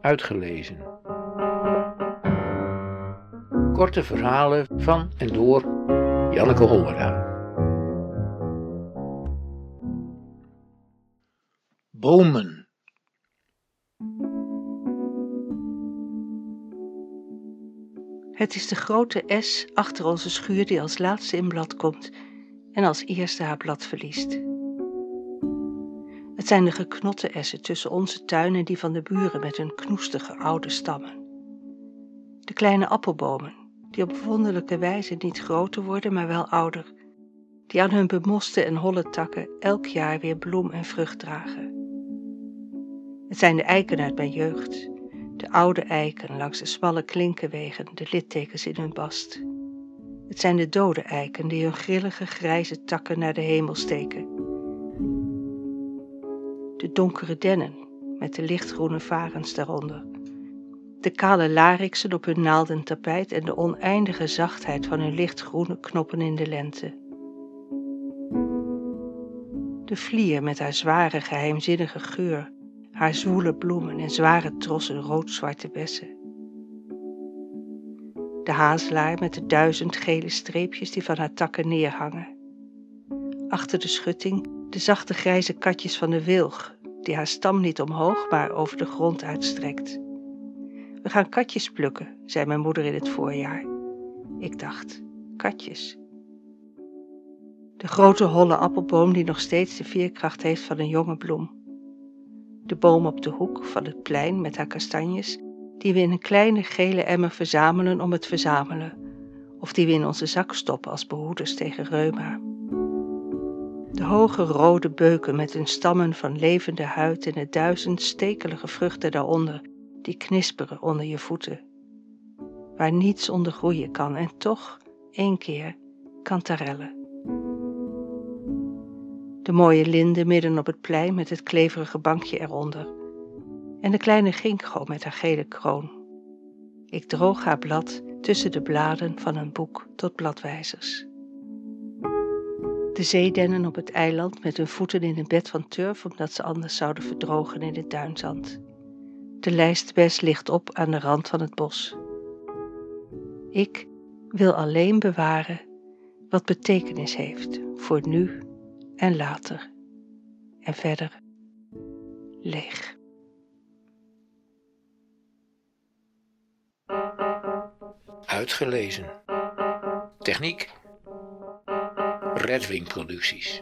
uitgelezen. Korte verhalen van en door Janneke Hollera. Bomen. Het is de grote S achter onze schuur die als laatste in blad komt en als eerste haar blad verliest. Het zijn de geknotte essen tussen onze tuin en die van de buren met hun knoestige oude stammen. De kleine appelbomen, die op wonderlijke wijze niet groter worden, maar wel ouder, die aan hun bemoste en holle takken elk jaar weer bloem en vrucht dragen. Het zijn de eiken uit mijn jeugd, de oude eiken langs de smalle klinkenwegen, de littekens in hun bast. Het zijn de dode eiken die hun grillige grijze takken naar de hemel steken. De donkere dennen met de lichtgroene varens daaronder. De kale lariksen op hun naalden tapijt en de oneindige zachtheid van hun lichtgroene knoppen in de lente. De vlier met haar zware geheimzinnige geur haar zwoele bloemen en zware trossen rood-zwarte bessen. De hazelaar met de duizend gele streepjes die van haar takken neerhangen. Achter de schutting de zachte grijze katjes van de wilg, die haar stam niet omhoog, maar over de grond uitstrekt. We gaan katjes plukken, zei mijn moeder in het voorjaar. Ik dacht, katjes. De grote holle appelboom die nog steeds de veerkracht heeft van een jonge bloem de boom op de hoek van het plein met haar kastanjes, die we in een kleine gele emmer verzamelen om het verzamelen, of die we in onze zak stoppen als behoeders tegen reuma. Hoge rode beuken met hun stammen van levende huid en de duizend stekelige vruchten daaronder, die knisperen onder je voeten. Waar niets onder groeien kan en toch, één keer, kantarellen de mooie linde midden op het plein met het kleverige bankje eronder, en de kleine ginkgo met haar gele kroon. Ik droog haar blad tussen de bladen van een boek tot bladwijzers. De zeedennen op het eiland met hun voeten in een bed van turf omdat ze anders zouden verdrogen in het duinzand. De lijstbes ligt op aan de rand van het bos. Ik wil alleen bewaren wat betekenis heeft voor nu en later en verder leeg. Uitgelezen. Techniek. Redwing Producties.